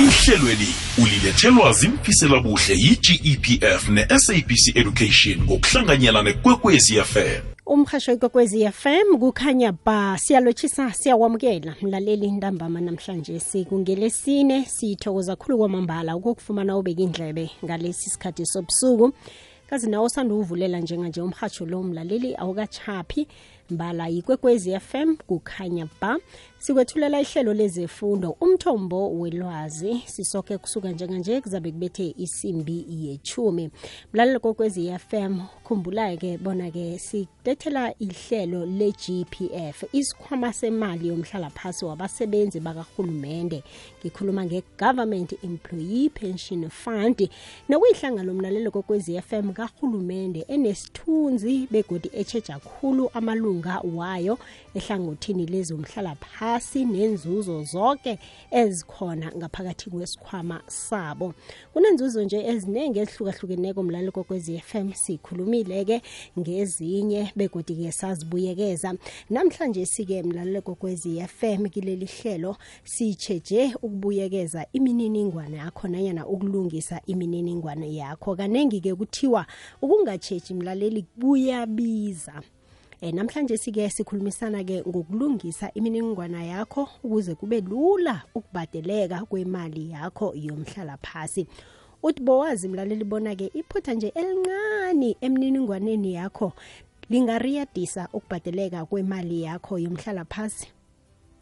ihlelweli ulilethelwa zimfisela buhle yi-gepf ne-sabc education ngokuhlanganyela nekwekwezi fm umhasho ikwekwezi FM kukhanya ba siyalotshisa siyawamukela. Mlaleli ntambama namhlanje sikungelesine sithokoza khulu kwamambala ukukufumana ubeka indlebe ngalesi sikhathi sobusuku. Kazi nawo sanda uvulela njenganje umhatsho lo mlaleli awukachaphi mbala yikwekwezi FM kukhanya ba sikwethulela ihlelo lezefundo umthombo welwazi sisoke kusuka njenganje kuzabe kubethe isimbi yechumi mlalelo kokwezi FM khumbula-ke bona-ke silethela ihlelo le-gpf isikhwama semali yomhlalaphasi wabasebenzi bakarhulumende. Ngikhuluma nge-government employee pension fund. Nokuyihlangano mlalelo kokwezi FM karhulumende enesithunzi begodi etsheja khulu amalunga wayo ehlangothini lezomhlalaphasi phasi nenzuzo zonke ezikhona ngaphakathi kwesikhwama sabo. Kunenzuzo nje eziningi ezihlukahlukeneko mlalo kokwezi FM sikhulumile-ke ngezinye begodi-ke sazibuyekeza. Namhlanje sike mlalelo kokwezi FM kileli hlelo sicheje ukubuyekeza imininingwane yakho nanyana ukulungisa imininingwane yakho. Kanengi-ke kuthiwa ukungatshetshi mlaleli kuyabiza. Eh namhlanje sike sikhulumisana ke ngokulungisa imininingwana yakho ukuze kube lula ukubadeleka kwemali yakho yomhlala phasi uthi bowazi mlaleli bona ke iphutha nje elincane emininingwaneni yakho lingariyadisa ukubadeleka kwemali yakho yomhlala phasi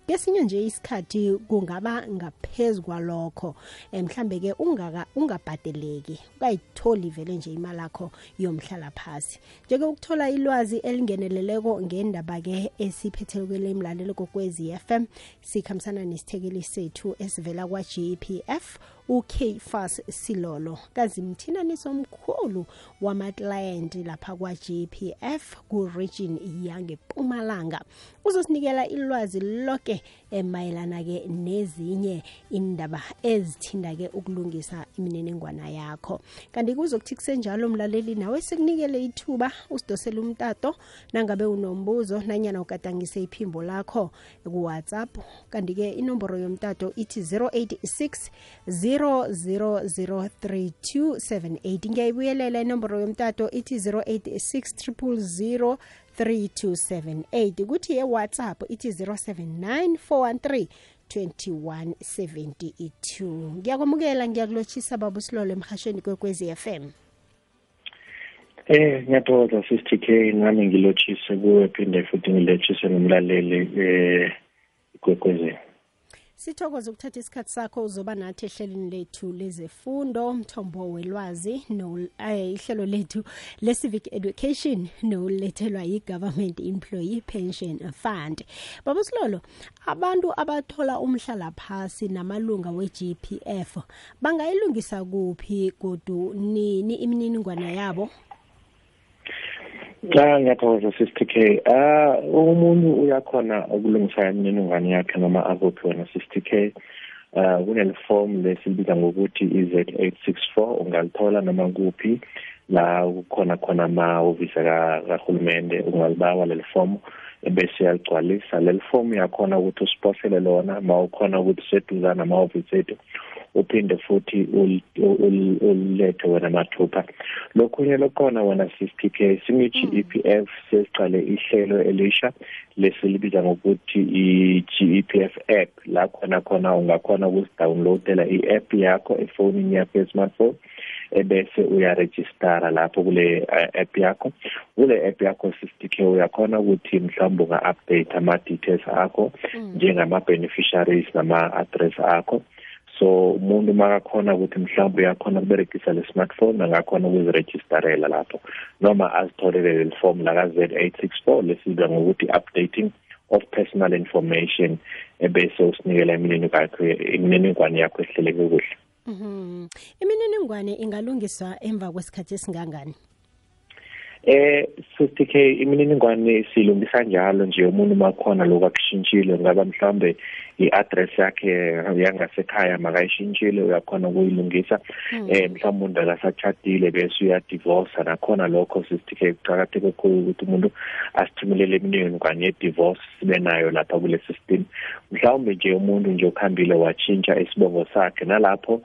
kesinye nje isikhathi kungaba ngaphezu kwalokho um mhlambe ke ungaka ungabhadeleki ungayitholi vele nje imali yakho yomhlala phasi njeke ukuthola ilwazi elingeneleleko ngendaba ke esiphethelekele imlalelo kokwezi FM sikhambisana nesithekeli sethu esivela kwa GPF uKfas Silolo. Kazimthinaniso omkhulu wama-client lapha kwa-GPF ku-region yangePumalanga uzosinikela ilwazi lonke emayelana-ke nezinye indaba ezithinda-ke ukulungisa imininingwana yakho. Kanti kuzokuthi kusenjalo mlaleli nawe sekunikele ithuba usidosele umtato nangabe unombuzo nanyana ugadangise iphimbo lakho kuwhatsapp. Kanti-ke inomboro yomtato ithi 086 0003278 ngiyayibuyelela inomboro yomtato ithi 086 000 3278 kuthi ye-whatsapp ithi 079 413 2172 ngiyakwamukela ngiyakulotshisa baba usilolo emhashweni kwekwezi FM Eh ngiyathokoza sister K. Nami ngilotshise kuwe phinde futhi ngilotshise nomlaleli eh kwekwezi sithokoza ukuthatha isikhathi sakho uzoba nathi ehlelweni lethu lezefundo umthombo welwazi no eh, ihlelo lethu le-civic education nolethelwa yi-government employee pension fund. Baba silolo abantu abathola umhlala phasi namalunga we-gpf bangayilungisa kuphi godu nini imininingwana yabo? Cha ngiyathokoza sister K. Ah umuntu uyakhona ukulungisa imininingwane yakhe noma akuphi wena sister K. Uh kuneliform lesibiza ngokuthi iz864 ungalithola noma kuphi la kukhona khona amahhovisi kahulumende ungalibawa leli form. Ebese yaligcwalisa leli form yakhona ukuthi usiposele lona ma ukhona ukuthi seduzana amahhovisi ethu uphinde futhi ulethe wena mathupha. Lokhunye lokhona wena CPK singithi EPF sesiqale ihlelo elisha lesilibiza ngokuthi i-GEPF app. La khona khona ungakhona ukudownloadela i-app yakho efonini yakho smartphone ebese uyaregistera lapho kule app yakho. Kule app yakho CPK uyakhona ukuthi mhlawumbe unga-update ama-details akho njengama-beneficiaries nama-address akho. So umuntu makakhona ukuthi mhlawumbe uyakhona ukuberegisa le smartphone angakhona ukuziregisterela lapho. Noma azitholele leli form la ka-Z864 lesiza ngokuthi updating of personal information ebese usinikela imininingwane yakho ehleleke kuhle. Mhm. Imininingwane ingalungiswa emva kwesikhathi esingangani? Eh 50k imininingwane silungisa njalo nje umuntu makhona lokho akushintshile ngaba mhlambe i-address yakhe yangasekhaya makayishintshile uyakhona ukuyilungisa. Eh mhlawumbe umuntu akasachadile bese uyadivorce nakhona lokho sisitike kuqakatheke kakhulu ukuthi umuntu asithumelele imininingwane ye-divorce sibe nayo lapha kule system. Mhlawumbe nje umuntu nje ukhambile watshintsha isibongo sakhe nalapho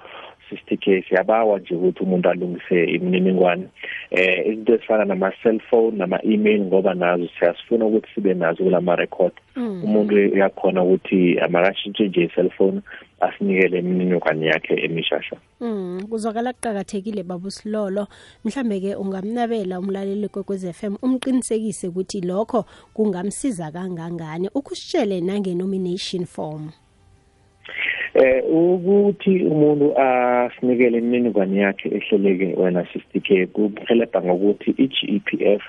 sister case yabawa nje ukuthi umuntu alungise imininingwane. Eh izinto ezifana nama cellphone nama email ngoba nazo siyasifuna ukuthi sibe nazo kulama record umuntu uyakhona ukuthi amakashintshe nje cellphone asinikele imininingwane yakhe emishasha. Mm kuzwakala kuqhakathekile babu Silolo. Mhlambe ke ungamnabela umlaleli kwekwez FM umqinisekise ukuthi lokho kungamsiza kangangani. Ukusitshele nange nomination form. Eh ukuthi umuntu asinikele imininingwane yakhe ehleleke wena 60k kuhelebha ngokuthi i-GEPF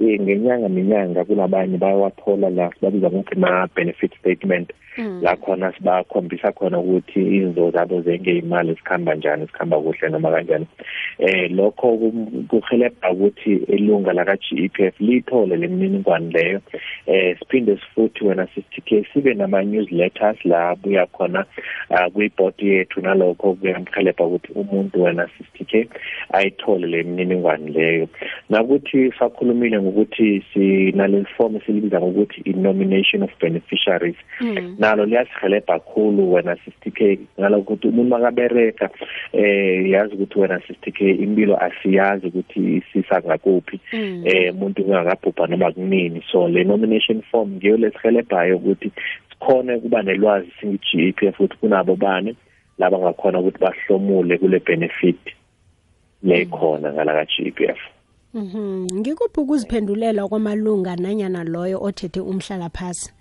eh ngenyanga nenyanga kulabanye bayawathola la babiza ngokuthi ma benefit statement. La khona sibakhombisa khona ukuthi izinto zabo zengeyimali zikhamba njani zikhamba kuhle noma kanjani. Eh lokho kuhelebha ukuthi ilunga laka GEPF lithole lemininingwane leyo. Eh siphinde sifuthi wena 60k sibe nama newsletters la buya khona kwiboard yethu nalokho kuyamhelebha ukuthi umuntu wena 60k ayithole lemininingwane leyo. Nakuthi sakhulumile ngokuthi sinale form silibiza ngokuthi i-nomination of beneficiaries. Nalo liyasihelebha kakhulu wena 60k ngalokuthi umuntu makabereka eh yazi ukuthi wena 60k impilo asiyazi ukuthi isisa ngakuphi. Eh umuntu ungakabhubha noma kunini. So le nomination form ngiyo lesihelebhayo ukuthi sikhone kuba nelwazi singi-GEPF ukuthi kunabo bani laba ngakhona ukuthi bahlomule kule benefit lekhona ngala ka-GEPF Mhm. Ngikuphi ukuziphendulela kwamalunga nanyana loyo othethe umhlala phasi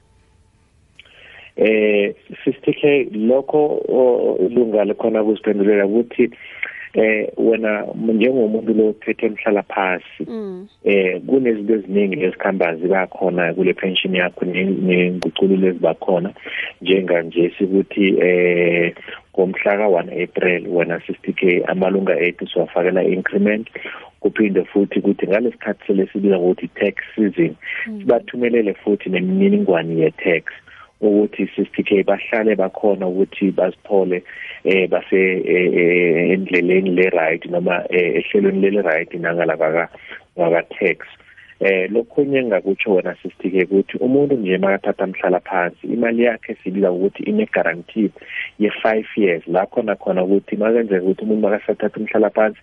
eh 60k lokho ilunga lekhona kuziphendulela ukuthi eh wena njengomuntu lo phethe emhlala phasi eh kunezinto eziningi ezikhamba ziba khona kule pension yakho nenguculo ezibakhona. Njenga nje sikuthi eh ngomhla ka1 April wena 60k amalunga ethu siwafakela increment. Kuphinde futhi ukuthi ngalesikhathi selesibiza ukuthi tax season sibathumelele futhi nemininingwane ye tax ukuthi 60k bahlale bakhona ukuthi bazithole eh base endleleni le right noma ehlelweni le right nangala baka ngaka tax eh lokhunye ngakutsho wena 60k ukuthi umuntu nje makathatha mhlala phansi imali yakhe sibiza ukuthi ine guarantee ye 5 years. La khona khona ukuthi makenzeka ukuthi umuntu makasathatha umhlala phansi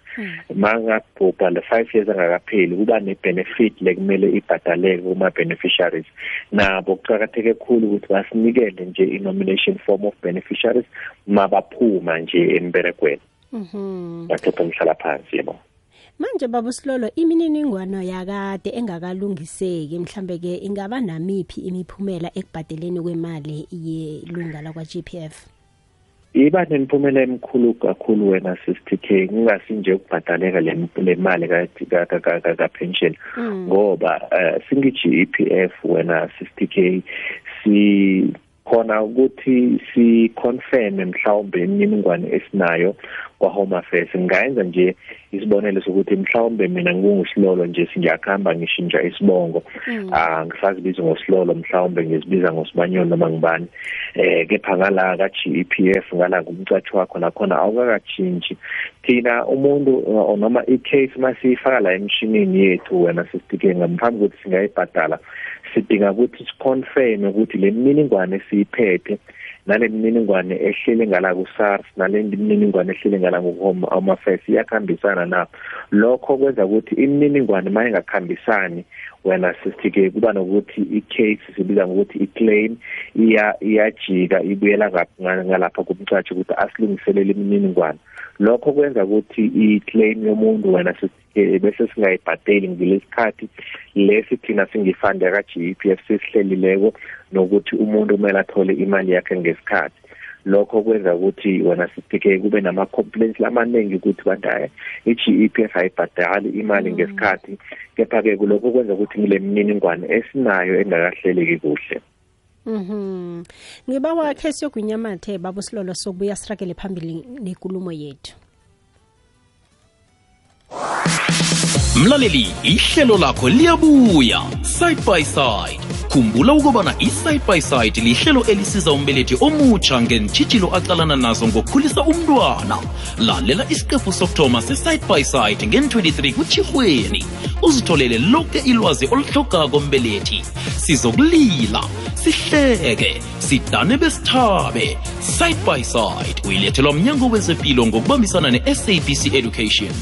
mangabhubha le 5 years angakapheli kuba ne benefit lekumele ibhadaleke kuma beneficiaries nabo kuqhakatheke kakhulu ukuthi basinikele nje i nomination form of beneficiaries mabaphuma nje emberegweni. Mhm. Bathatha umhlala phansi yebo. Manje baba Silolo imininingwane yakade engakalungiseki mhlambe ke ingaba namiphi imiphumela ekubhadeleni kwemali yelunga lakwa GPF iba nemiphumela emikhulu kakhulu wena 60k ngingasinje ukubhadaleka le mali ka ka pension ngoba singi GEPF wena 60k si khona ukuthi si confirm mhlawumbe imininingwane esinayo kwa home affairs. Ngayenza nje isibonelo sokuthi mhlawumbe mina ngingusilolo nje singiyakhamba ngishintsha isibongo. Ah ngisazibiza ngosilolo mhlawumbe ngisibiza ngosibanyoni noma ngibani eh kepha ngala ka GEPF ngala kumcathi wakho nakhona awukakachintshi thina umuntu noma icase masifaka la emshinini yethu wena sisitike ngaphambi ukuthi singayibhadala sidinga ukuthi siconfirm ukuthi le mininingwane siyiphethe nale mininingwane ehlele ngala ku SARS nale mininingwane ehlele ngala ku Home Affairs iyakhambisana na lokho kwenza ukuthi imininingwane maye ngakhambisani wena sisike kuba nokuthi icase sibiza ngokuthi iclaim iya iyajika ibuyela ngalapha kumcathi ukuthi asilungiselele imininingwane lokho kwenza ukuthi iclaim yomuntu wena bese singayibhadeli ngilesikhathi lesi thina singifanda ka GEPF sesihlelileko nokuthi umuntu kumele athole imali yakhe ngesikhathi. Lokho kwenza ukuthi wena sifike kube nama complaints lamaningi ukuthi bantu hayi f ayibhadali imali ngesikhathi kepha ke kulokho kwenza ukuthi ngile mininingwane esinayo engakahleleki kuhle Mhm. Ngiba wakhe siyogwinyamathe babo silolo sokubuya sirakele phambili nenkulumo yethu. mlaleli ihlelo lakho liyabuya side by side khumbula ukubana i-side by side lihlelo elisiza umbelethi omutsha ngentshitshilo acalana nazo ngokukhulisa umntwana. Lalela isiqephu sokuthoma se-side by side ngen-23 kutshirhweni uzitholele lonke ilwazi oluhlogako mbelethi. Sizokulila sihleke sidane besithabe. Side by side uyilethelwa mnyango wezempilo ngokubambisana ne-sabc education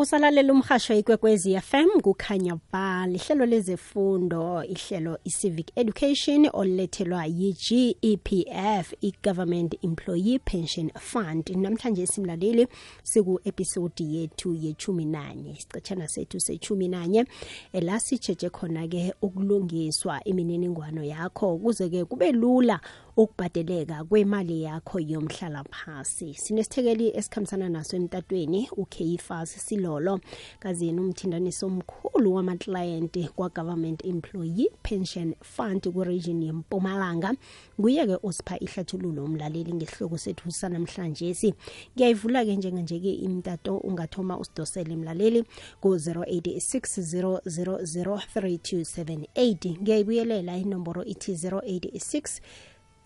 usalalela umhasho ikwekwezi FM kukhanya ba lihlelo lezefundo ihlelo i-civic education olethelwa yi-GEPF i-Government Employee Pension Fund. Namhlanje simlaleli siku-episodi yethu yechumi nanye isicetshana sethu sechumi nanye. La sijeje khona-ke ukulungiswa imininingwano yakho kuze-ke kube lula ukubhadeleka kwemali yakho yomhlala phasi sinesithekeli esikhambisana naso emtatweni ukeyifas silolo kazini umthindanisi omkhulu wamaklayenti kwa-government employee pension fund kuregion yempumalanga. Nguye-ke osipha ihlathululo umlaleli ngesihloko sethu sanamhlanje si ngiyayivula-ke njenganje-ke imtato ungathoma usidosele mlaleli ku-086 000 3278 ngiyayibuyelela inomboro ithi 086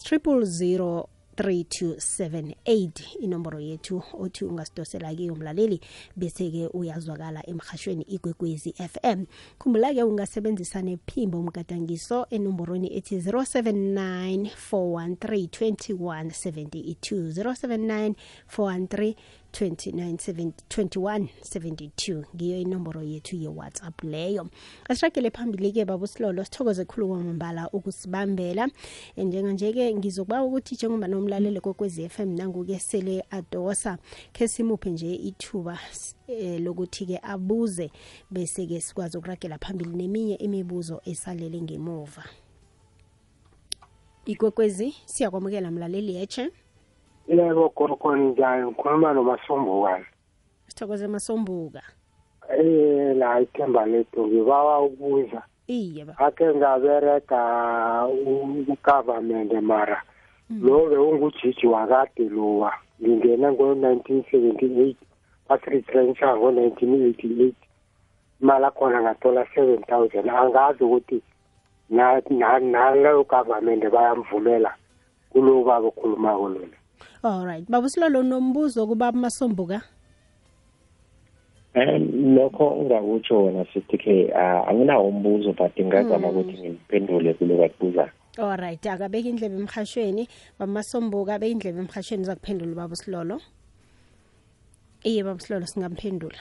triple zero 3278 inomboro yethu othi ungasidosela kiyo mlaleli bese-ke uyazwakala emhashweni igwegwezi FM khumbula-ke ungasebenzisa nephimbo umgadangiso enomborweni ethi 079 413 2172 079 413 2172 ngiyo inomboro yethu ye-whatsapp leyo. Asiragele phambili-ke babusilolo sithokoze khulu kwamambala ukusibambela. Njenganje-ke ngizokuba ukuthi njengoba nomlaleli kokwezi FM nangu-ke sele adosa khe simuphe nje ithuba eh, lokuthi-ke abuze bese-ke sikwazi ukuragela phambili neminye imibuzo esalele ngemuva. Ikwekwezi siyakwamukela mlaleli yeche yebo gogo njani? Ngikhuluma nomasombukazi sithokoze masombuka. Eh la ithemba lethu ngibawa ukubuza iye ba. Ake ngabereka ugovernment mara. Lo bewungujiji wakade lowa. Ngingena ngo-1978 basiretrencha ngo-1988 imali akhona ngathola seven thousand. Angazi ukuthi na- na- naleyo government bayamvumela kulo baba okhulumako lona. Alright. Babusilolo nombuzo kuba masombuka? Um lokho ungakutsho wena sister K uh, anginawo umbuzo but ngazama ukuthi ngiphendule kulo bakubuzayo alright. Akabeka indlebe emhashweni bamasombuka abeka indlebe emhashweni uzakuphendula babusilolo iye babusilolo singamphendula.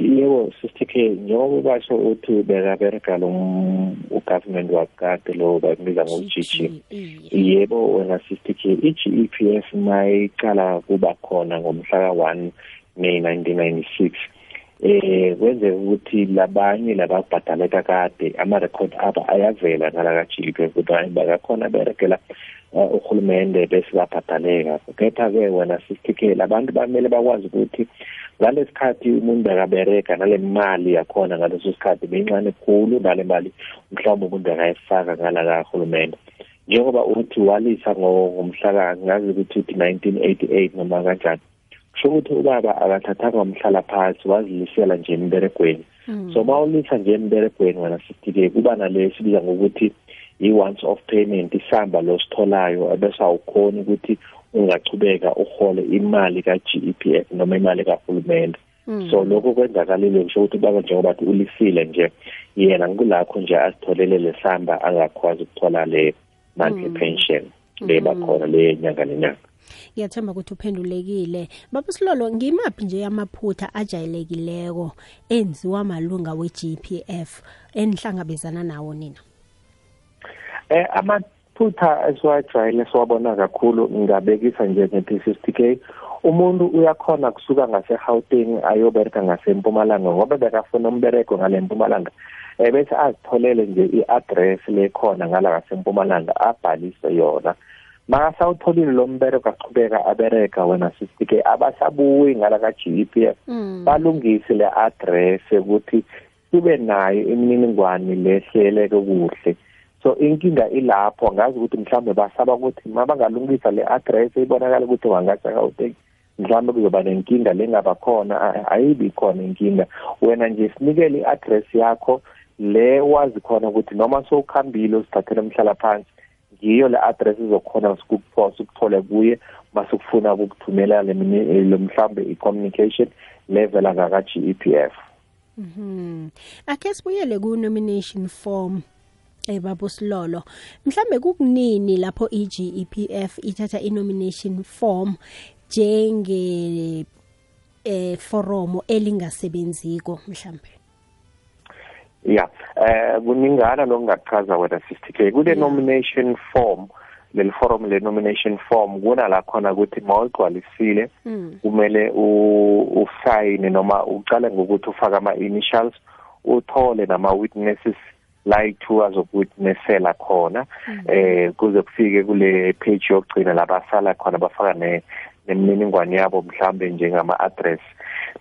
Yebo sister K njengoba basho uthi bekabereka lo m- ugovernment wakade lo bakubiza ngo-GG iye yebo wena sister K i-GEPF mayiqala kuba khona ngomhla ka-1 May 1996 eh kwenzeka ukuthi labanye lababhadaleka kade ama-record abo ayavela ngala ka-GEPF ukuthi hayi bakakhona berekela uh, uhulumende bese babhadaleka. Kepha-ke wena sister K labantu bamele bakwazi ukuthi ngalesikhathi umuntu bekabereka nale mali yakhona ngaleso sikhathi beyincane khulu nale mali mhlawumbe umuntu bekayifaka ngala kahulumende njengoba uthi walisa ngo- ngomhla ka ngazi ukuthi uthi 1988 noma kanjani. Kusho ukuthi ubaba akathathanga umhlala phansi wazilisela nje emberegweni. So ma ulisa nje emberegweni wena sithi-ke kuba nale sibiza ngokuthi i-once off payment isamba lositholayo bese awukhoni ukuthi ungachubeka uhole imali ka-GEPF noma imali kahulumende. So lokho kwenzakalile kusho ukuthi ubaba njengoba thi ulisile nje yena kulakho nje asitholele lesamba angakwazi ukuthola le monthly pension le bakhona le nyanga nenyanga. Ngiyathemba ukuthi uphendulekile. Babusilolo ngimaphi nje amaphutha ajayelekileko enziwa malunga we-GPF enihlangabezana nawo nina? Eh amaphutha esiwajwayele siwabona kakhulu. Ngingabekisa nje nge-P50K umuntu uyakhona kusuka ngase-Gauteng ayobereka ngasempumalanga ngoba bekafuna umbereko ngale mpumalanga. Eh bese azitholele nje i-address lekhona ngala ngasempumalanga abhalise yona. Makasawutholile lo mbereko aqhubeka abereka wena sisike abasabuyi ngala ka-GEPF balungise le address ukuthi sibe nayo imininingwane lehleleke kuhle. So inkinga ilapho ngazi ukuthi mhlawumbe basaba ukuthi mabangalungisa le address ibonakala ukuthi wangasakawuteki. Mhlawumbe kuzoba nenkinga lengaba khona a- ayibi khona inkinga. Wena nje sinikele i-address yakho le wazi khona ukuthi noma sowukhambile uzithathele umhlala phansi ngiyo le address izokhona sikuthole kuye mase kufuna ukukuthumela le mhlambe i-communication level ngaka GEPF Mhm. Akhe sibuyele ku nomination form ebabo Silolo. Mhlambe kukunini lapho i iGEPF ithatha i-nomination form njenge eh foromo elingasebenziko mhlambe. Yeah. Eh kuningana lokungachaza wena 60k kule nomination form leli forum le nomination form kuna la khona ukuthi mawugcwalisile kumele usayine noma uqale ngokuthi ufake ama initials uthole nama witnesses layi-two azokutnessela khona. Eh kuze kufike kule page yokugcina labasala khona bafaka ne nemininingwane yabo mhlambe njengama-address.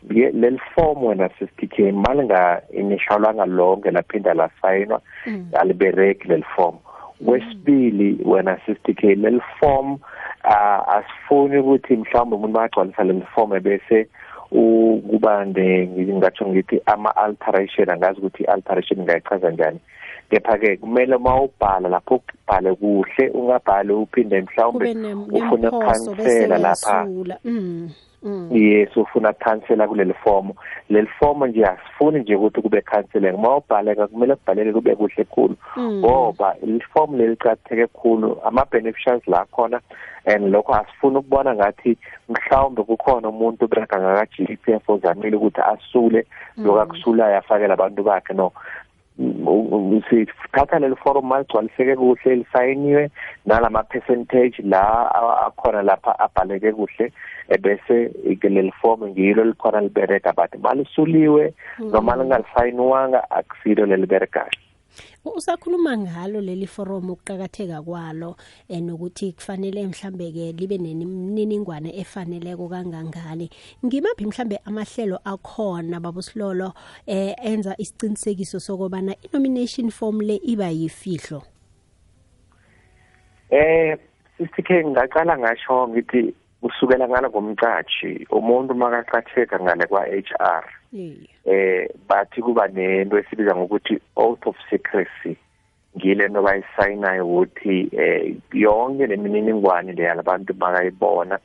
Leli form wena 60k malinga initialwanga lonke laphinda lasayinwa alibereki leli form kwesibili wena 60k leli form uh, asifuni ukuthi mhlawumbe umuntu makagcwalisa leli form bese kuba ngingatsho ngithi ama-alteration angazi ukuthi i-alteration ngayichaza njani kepha-ke kumele uma ubhala lapho ubhale kuhle ungabhali uphinde mhlawumbe ufune ukukhansela lapha. yes ufuna ukukhansela kuleli fomo leli fomo nje asifuni nje ukuthi kube counseling. Uma ubhaleka kumele kubhaleke kube kuhle khulu ngoba leli fomo leliqhatheke khulu ama beneficiaries la khona and lokho asifuni ukubona ngathi mhlawumbe kukhona umuntu obereka ngaka GPF ozamile ukuthi asule lokakusulayo afakele abantu bakhe no. Sithatha leli forum maligcwaliseke kuhle lisayiniwe nalama percentage la akhona lapha abhaleke kuhle ebese leli form ngilo likhona libereka but malisuliwe noma lingalisayiniwanga akusilo leliberekayo usakhuluma ngalo leli forum ukuqhakatheka kwalo enokuthi kufanele mhlambe ke libe nemininingwane efaneleko kangangani. Ngimaphi mhlambe amahlelo akhona babusilolo eh enza isiqinisekiso sokubana i-nomination form le iba yifihlo? Eh sisike ngaqala ngasho ngithi kusukela ngala ngomcashi umuntu makaqatheka ngale kwa HR eh bathi kuba nento esibiza ngokuthi oath of secrecy ngile no bayisayinayo ukuthi eh yonke lemininingwane le yalabantu bakayibona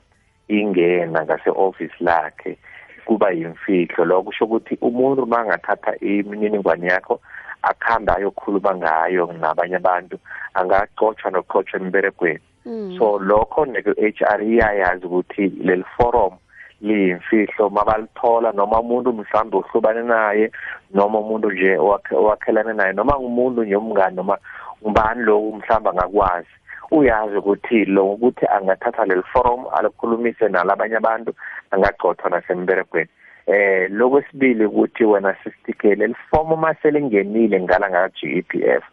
ingena ngase office lakhe kuba yimfihlo. Lokho kusho ukuthi umuntu mangathatha imininingwane yakho akhamba ayokhuluma ngayo nabanye abantu angacotshwa nokucotshwa emberegweni. So lokho ne-HR iyayazi ukuthi leli forum liyimfihlo. Mabalithola noma umuntu mhlawumbe uhlubane naye noma umuntu nje owakhelane naye noma ngumuntu nje umngane noma ngubani lo mhlawumbe angakwazi. Uyazi ukuthi lo ukuthi angathatha leli forum alikhulumise nalabanye abantu angagcothwa nasemberegweni. Eh lokwesibili ukuthi wena 60k leli form uma selingenile ngala ngaka GEPF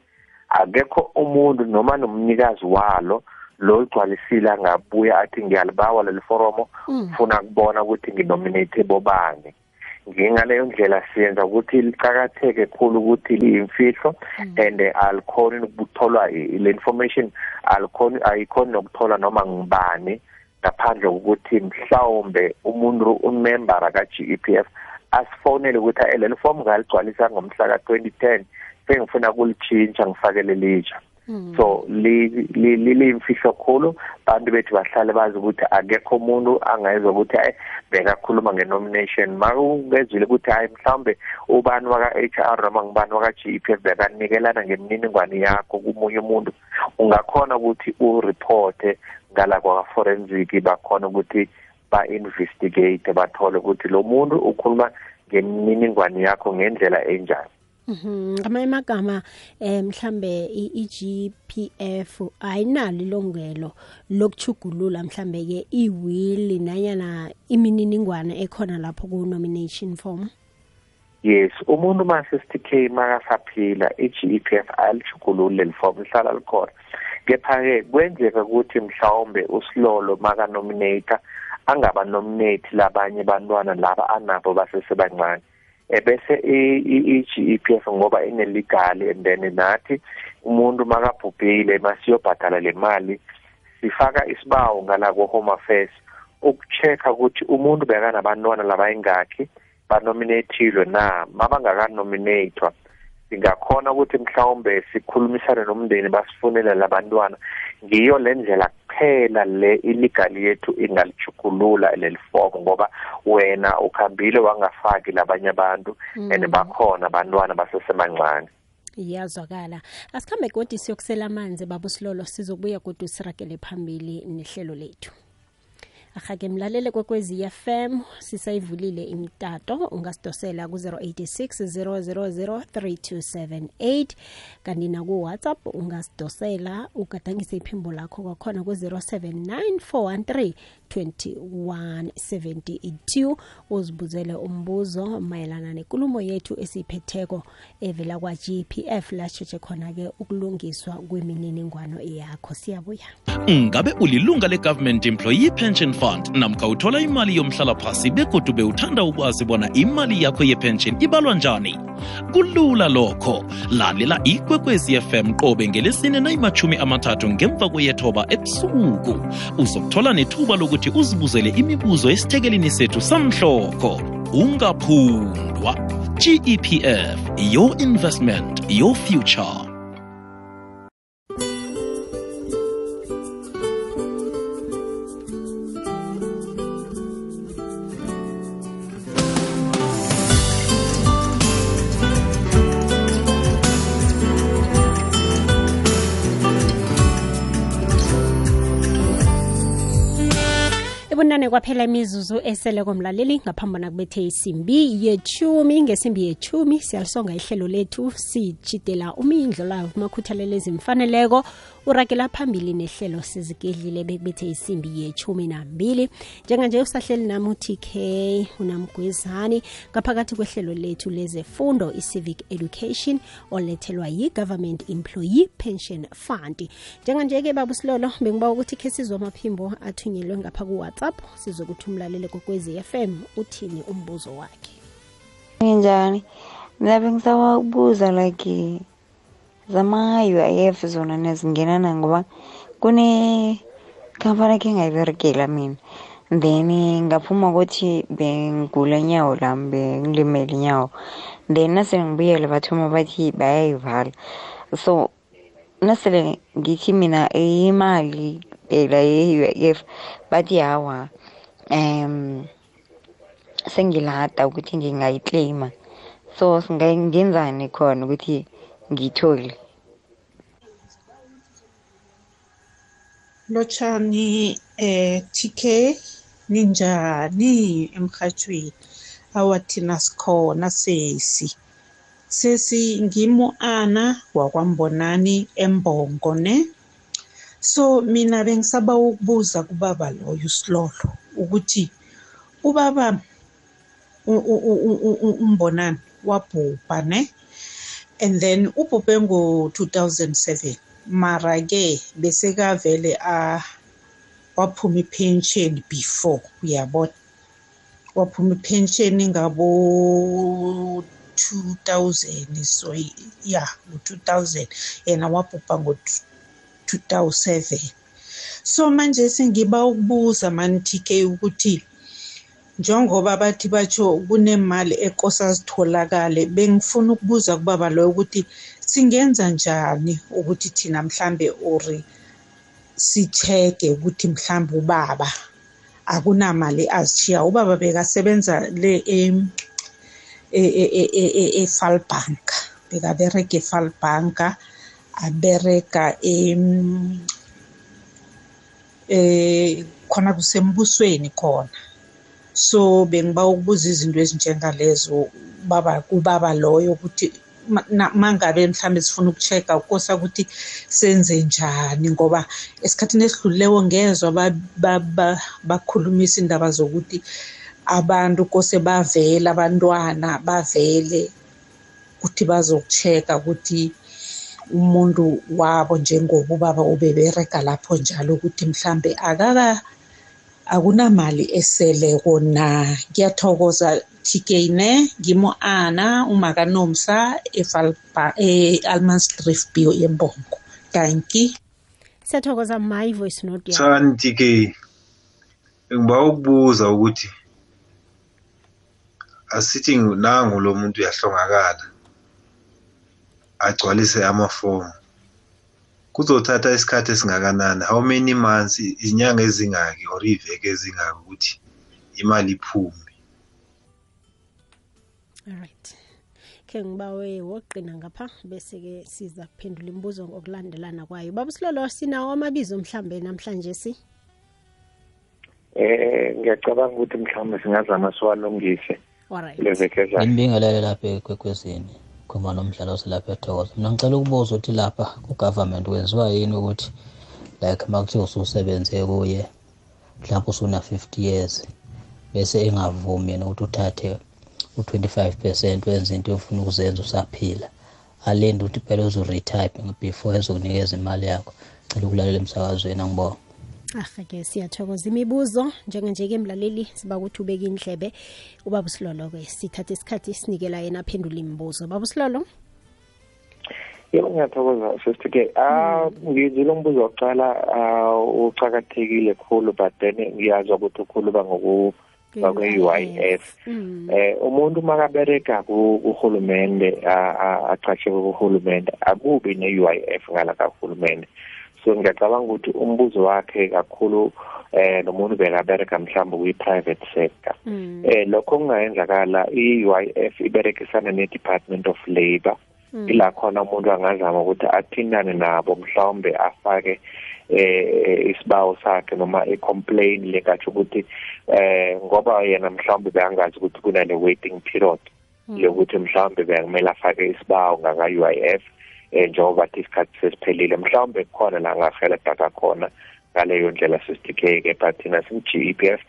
akekho umuntu noma nomnikazi walo lo igcwalisile angabuya athi ngiyalibawa leli foromo ufuna kubona ukuthi nginominate bobani. Ngingaleyo ndlela siyenza ukuthi liqhakatheke khulu ukuthi liyimfihlo and alikhoni ukutholwa le information alikhoni ayikhoni nokuthola noma ngibani ngaphandle kokuthi mhlawumbe umuntu umember aka GEPF asifonele ukuthi leli form ngaligcwalisa ngomhla ka 2010 sengifuna kulichinja ngifakele litsha so liyimfihlo khulu. Bantu bethu bahlale bazi ukuthi akekho umuntu angayezwa ukuthi hayi bekakhuluma ngenomination. Makungezwile ukuthi hayi mhlawumbe ubani waka-HR noma ngubani waka-GEPF bekanikelana ngemininingwane yakho kumunye umuntu. Ungakhona ukuthi ureporte ngala kwa-forensic bakhona ukuthi ba-investigate bathole ukuthi lo muntu ukhuluma ngemininingwane yakho ngendlela enjani. Mhm ngamanye amagama eh mhlambe iGPF ayinalo ilongelo lokuchugulula mhlambe ke iwill nanyana imininingwane ekhona lapho ku nomination form? Yes umuntu ma 60k makasaphila iGPF alichugulule leli form lihlala likhona. Kepha ke kwenzeka ukuthi mhlawumbe usilolo maka nominator angaba nominate labanye bantwana laba anabo basesebancane. Ebese i-GEPF ngoba inelegal and then nathi umuntu makabhubhile masiyobhadala le mali sifaka isibawo ngala ko home affairs ukuchecka ukuthi umuntu bekanabantwana labayingakhi banominathilwe na. Mabangakanominathwa singakhona ukuthi mhlawumbe sikhulumisane nomndeni basifunele labantwana. Ngiyo le ndlela kuphela le iligali yethu ingalichukulula leli fomo ngoba wena ukhambile wangafaki labanye abantu and bakhona abantwana basesemancane iyazwakala. Asikhambe godi siyokusela amanzi baba usilolo sizobuya kodwa siragele phambili nehlelo lethu ahake mlalele kwekwezi fm sisayivulile imtato. Ungasidosela ku-086 000 3278 kanti nakuwhatsapp ungasidosela ugadangise iphimbo lakho kwakhona ku-079 413 2172 uzibuzele umbuzo mayelana nekulumo yethu esiyiphetheko evela kwa-gpf lashetshe khona-ke ukulungiswa kwemininingwano yakho siyabuya. Ngabe ulilunga le-government employee pension fund? Namkha uthola imali yomhlalaphasi begodu bewuthanda ukwazi bona imali yakho yepension ibalwa njani? Kulula lokho. Lalela ikwekwezi fm qobe ngelesine nayimachumi amathathu ngemva kweyethoba ebusuku. Uzokuthola nethuba lokuthi uzibuzele imibuzo esithekelini sethu samhloko ungaphundwa. Gepf your investment your future ebunane kwaphela imizuzu esele komlaleli ngaphambana kubethe isimbi yechumi ngesimbi yechumi. Siyalisonga ihlelo lethu sijidela umindlo layo kumakhuthalelo ezimfaneleko. Urakela phambili nehlelo sizigedlile bekubethe isimbi yechumi nambili. Njenganje usahleli nami utk unamgwezani ngaphakathi kwehlelo lethu lezefundo i-civic education olethelwa yi-government employee pension fund. Njenganje-ke babusilolo bengiba ukuthi khe sizwe amaphimbo athunyelwe ngapha ku-whatsapp sizokuthi umlalele kokwezi FM uthini umbuzo wakhe? Njani Mina bengisaba ukubuza like zama-UIF zona nezingena ngoba kune khampani ekhe ngayiberegela mina. Then ngaphuma ukuthi bengigula nyawo lami bengilimele inyawo. Then nasele ngibuyele bathoma bathi bayayivala. So nasele ngithi mina imali phela ye-UIF bathi hawa um sengilada ukuthi ngingayiclaima so ngenzani khona ukuthi ngiyithole lotshani eh TK ninjani emhathweni awathina sikhona sesi. Sesi ngimo ana wakwambonani embongo ne? So mina bengisaba ukubuza kubaba loyo usilolo ukuthi ubaba umbonani wabhubha ne? And then ubhubhe ngo-2007 mara ke besekavele waphuma ipension before uyabona? Waphuma ipension ngabo 2000 so ya ngo-2000 yena wabhubha ngo-2007 so manje sengiba ukubuza mani TK ukuthi njengoba bathi batsho kunemali ekosa zitholakale bengifuna ukubuza kubaba loyo ukuthi singenza njani ukuthi thina mhlambe ori sicheke ukuthi mhlambe ubaba akunamali azishiya ubaba bekasebenza le e-Falbank bekabereka e-Falbank abereka eh khona kusembusweni khona. So bengiba ukubuza izinto ezinjengalezo baba kubaba loyo ukuthi mangabe mhlambe sifuna ukuchecka ukosa ukuthi senze njani ngoba esikhathini esidlulileyo ngezwa bakhulumisa indaba zokuthi abantu kose bavele abantwana bavele ukuthi bazokuchecka ukuthi umuntu wabo njengoba ubaba ubebereka lapho njalo ukuthi mhlambe akaka akunamali eseleko na ngiyathokoza TK ne? Ngimo ana umakanomsa e-Almansdrift bio yembongo danki siyathokoza my voice note Thani TK ngiba ukubuza ukuthi asithi nangu lo muntu uyahlongakala. Agcwalise amafomu. Kuzothatha isikhathi esingakanani? How many months? Izinyanga ezingaki or iveke ezingaki ukuthi imali iphume? Alright khe ngibawe woqina ngapha bese-ke siza kuphendula imibuzo ngokulandelana kwayo. Baba silolo sinawo amabizo mhlambe namhlanje si? Eh ngiyacabanga ukuthi mhlawumbe singazama siwalungise alright kule veke ezayo Nginibingelele lapha ekwekwezini khoma nomdlalo silapha ethokoza mina ngicela ukubuza ukuthi lapha ku-government kwenziwa yini ukuthi like uma kuthiwa ususebenze kuye mhlawumbe usuna-fifty years bese engavumi yena ukuthi uthathe u-twenty-five percent wenze into ofuna ukuzenza usaphila. Alinde ukuthi phela uzoretire before ezokunikeza imali yakho. Cela ukulalela emsakazweni angibona ahake siyathokoza. Imibuzo njenganje-ke mlaleli siba ukuthi ubeka indlebe ubaba usilolo-ke sithathe isikhathi sinikela yena aphendula imibuzo. Baba usilolo? Yebo ngiyathokoza sister-ke ah ngizile umbuzo wokuqala ah, ucakathekile khulu but then ngiyazwa ukuthi ukhuluma ngoku ngakwe-UIF Mm. eh umuntu makabereka ku- kuhulumende a- a- aqhatshe kuhulumende akubi ne-UIF ngala kahulumende. So ngiyacabanga ukuthi umbuzo wakhe kakhulu eh nomuntu bekabereka mhlawumbe kwi-private sector Mm. eh lokho kungayenzakala i-UIF iberekisana ne-Department of Labour Mm. ila khona umuntu angazama ukuthi athintane nabo mhlawumbe afake eh isibawo sakhe noma i-complain lengatsho ukuthi eh ngoba yena mhlawumbe beyangazi ukuthi kunale waiting period yokuthi mhlawumbe bekumele afake isibawo ngaka-UIF eh njengoba bathi isikhathi sesiphelile mhlawumbe kukhona la angahelebha khona ngaleyo ndlela sisithike-ke but thina singu-GEPF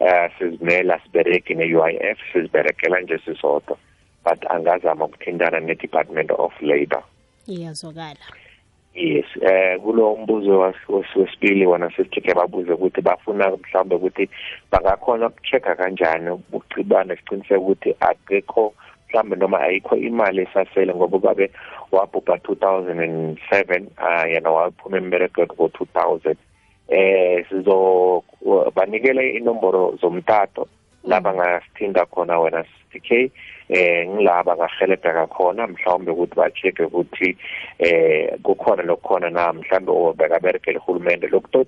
eh sizimela sibereki ne-UIF siziberekela nje sisodwa but angazama ukuthintana ne-Department of Labour. Iyazwakala. Yes eh kulo mbuzo was- was- wesibili wona sisithike babuze ukuthi bafuna mhlawumbe ukuthi bangakhona ukuchecka kanjani ukucibana siqiniseke ukuthi akekho mhlawumbe noma ayikho imali esasele ngoba babe wabhubha 2007 ah yena waphuma emberegweni ngo-2000 eh sizo banikele inomboro zomtato la bangasithinda khona wena CK eh ngilaba ngahelebheka khona mhlawumbe ukuthi ba-check ukuthi eh kukhona lokukhona na. Mhlawumbe bekaberekele uhulumende lokhu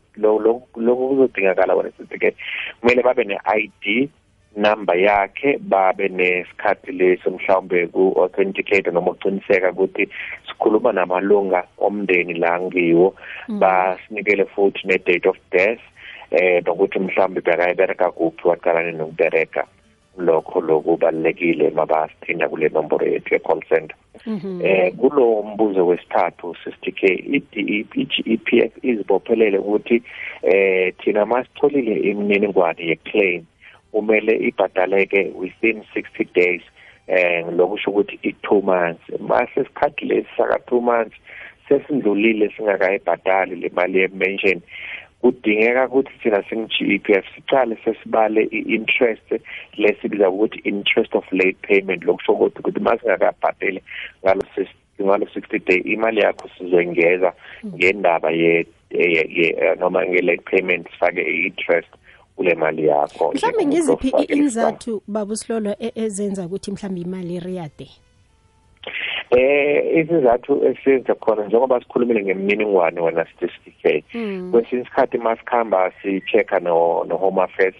kuzodingakala wena CK kumele babe ne-ID number yakhe babe nesikhathi leso mhlawumbe ku-authenticate noma ukuqiniseka ukuthi sikhuluma namalunga omndeni la ngiwo. Basinikele futhi ne-date of death eh nokuthi mhlawumbe bekayibereka kuphi waqalane nokubereka lokho lokubalekile mabasithinda kule nomboro yethu ye-call center. Eh kulo mbuzo wesithathu sister K i-GEPF izibophelele ukuthi eh thina masitholile imininingwane ye-claim. Kumele ibhadaleke within 60 days eh lokusho ukuthi i2 months. Mase isikhathi lesi saka 2 months sesindlulile singakayibhadali le mali ye-mention kudingeka ukuthi thina singu-GEPF siqale sesibale i-interest lesibiza ukuthi interest of late payment lokusho ukuthi ukuthi masingakabhadeli ngalo ngalo 60 day imali yakho sizoyingeza ngendaba ye noma nge-late payment sifake i-interest. Kule mali yakho mhlawumbe ngiziphi inzathu baba usilolo ezenza ukuthi mhlawumbe imali iriyade? Eh isizathu esenza khona njengoba sikhulumile ngemininingwane wena statistic kwesinye isikhathi masikhamba si-check-a no, no home affairs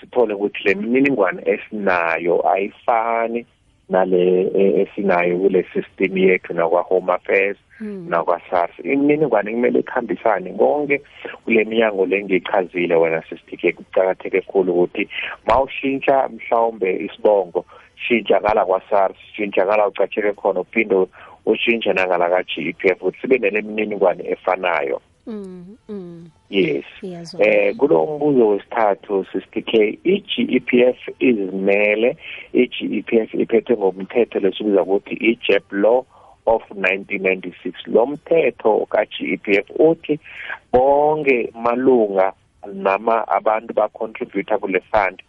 sithole ukuthi le mininingwane esinayo ayifani. Nale esinayo kule system yethu nakwa home affairs nakwa SARS imininingwane kumele ikhambisane konke kule minyango lengichazile wena sisitike kucakatheke kakhulu ukuthi mawushintsha mhlawumbe isibongo shintsha ngala kwa SARS shintsha ngala ucatsheke khona uphinde ushintshe nangala ka GEPF ukuthi sibe nelemininingwane efanayo. Mm, mm. yes. Eh kulo mbuzo wesithathu sisitike i-GEPF izimele i-GEPF iphethwe ngomthetho lesibiza ukuthi i-JEP law of 1996 lo mthetho ka-GEPF uthi bonke malunga nama abantu ba-contributor kule fund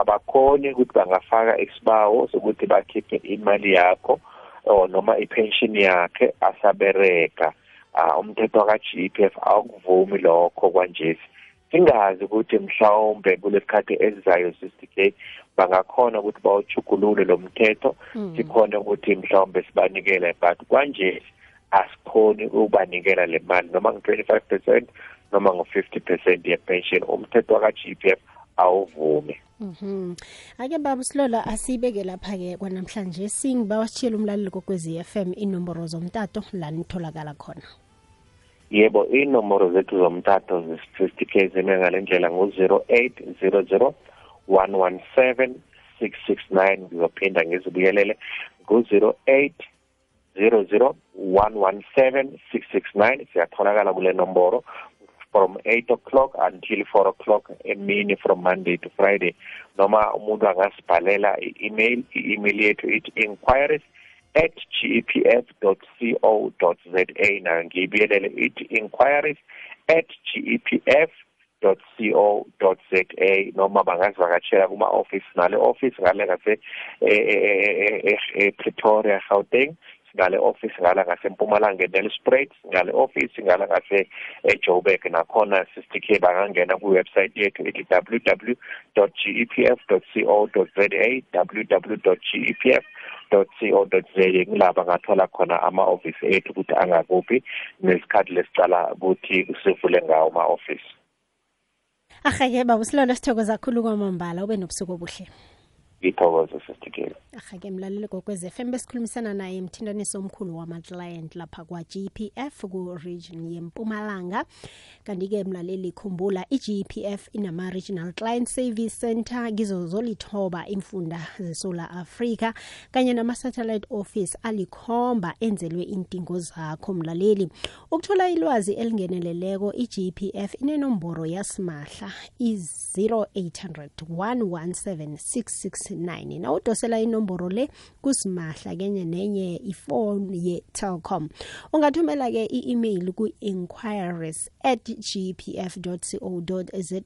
abakhoni ukuthi bangafaka isibawo sokuthi bakhiphe imali yakho or noma ipension yakhe asabereka uh, umthetho ka-GEPF awukuvumi lokho kwanjesi. Singazi ukuthi mhlawumbe kulesikhathi esizayo 60k bangakhona ukuthi bawuchugulule lo mthetho sikhona ukuthi mhlawumbe sibanikele but kwanje asikhoni ukubanikela le mali noma ngu-25 percent noma ngu-50 percent yepension. Umthetho waka-g p f awuvumi. Mhm. Ake baba Silola asibeke lapha ke kwanamhlanje. Singiba wasitshela umlaleli kokwezi FM inomboro zomtato la nitholakala khona. Yebo inomboro zethu zomtato zi-50 k zime ngale ndlela ngu-0800 117 669 ngizophinda ngizibuyelele ngu-08 00 117 669 siyatholakala kule nomboro from 8 o'clock until 4 o'clock emini from monday to friday. Noma umuntu angasibhalela i-email i-email yethu ithi inquiries at gepf co za. Nayo ngiyibiyelele ithi inquiries at gepf co za. Noma bangazivakatshela kuma-office nale office ngale ngase epretoria gauteng ngale office ngala ngasempumalanga enelspruit ngale office ngala ngase ejoburg nakhona sister k bangangena kwiwebsite yethu ethi www gepf co za www gepf co za kulaba ngathola khona ama-office ethu ukuthi angakuphi nesikhathi lesicala ukuthi sivule ngawo ama-office Ahake baba Silola sithokoza kakhulu kwamambala ube nobusuku obuhle. Ithokoze sister ahake mlaleli kokwez FM besikhulumisana naye emthintaniso omkhulu wama-client lapha kwa-GPF ku-region yempumalanga. Kanti-ke mlaleli khumbula i-GPF inama-regional client service center kizo zolithoba imfunda zesolar africa kanye nama-satellite office alikhomba enzelwe intingo zakho mlaleli. Ukuthola ilwazi elingeneleleko i-GPF inenomboro yasimahla i-0800 117 669 nawudosela inomboro le kusimahla kenye nenye ifoni ye-telcom ungathumela-ke i-email ku-inquiries at gpf co za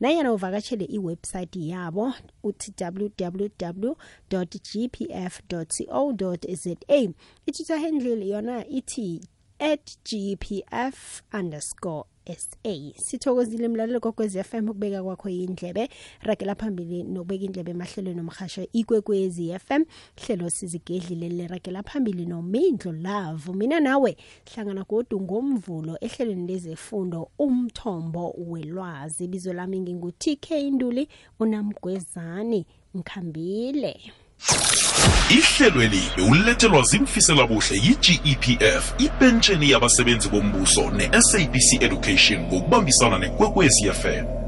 nanyana uvakatshele iwebsayithi yabo uthi www gpf co za. Itwitter handle yona ithi at gpf underscore sa sithokozile mlalelo kokwezi FM ukubeka kwakho indlebe. Ragela phambili nokubeka indlebe emahlelweni omhasho ikwekwezi FM hlelo sizigedlile liragela phambili nomindlo love. Mina nawe hlangana godu ngomvulo ehlelweni lezefundo umthombo welwazi. Ibizo lami ngingu-tk nduli unamgwezani ngikhambile ihlelweli bewulethelwa zimfisela buhle yi-gepf ipentsheni yabasebenzi bombuso ne-sabc education ngokubambisana nekwekwezi fm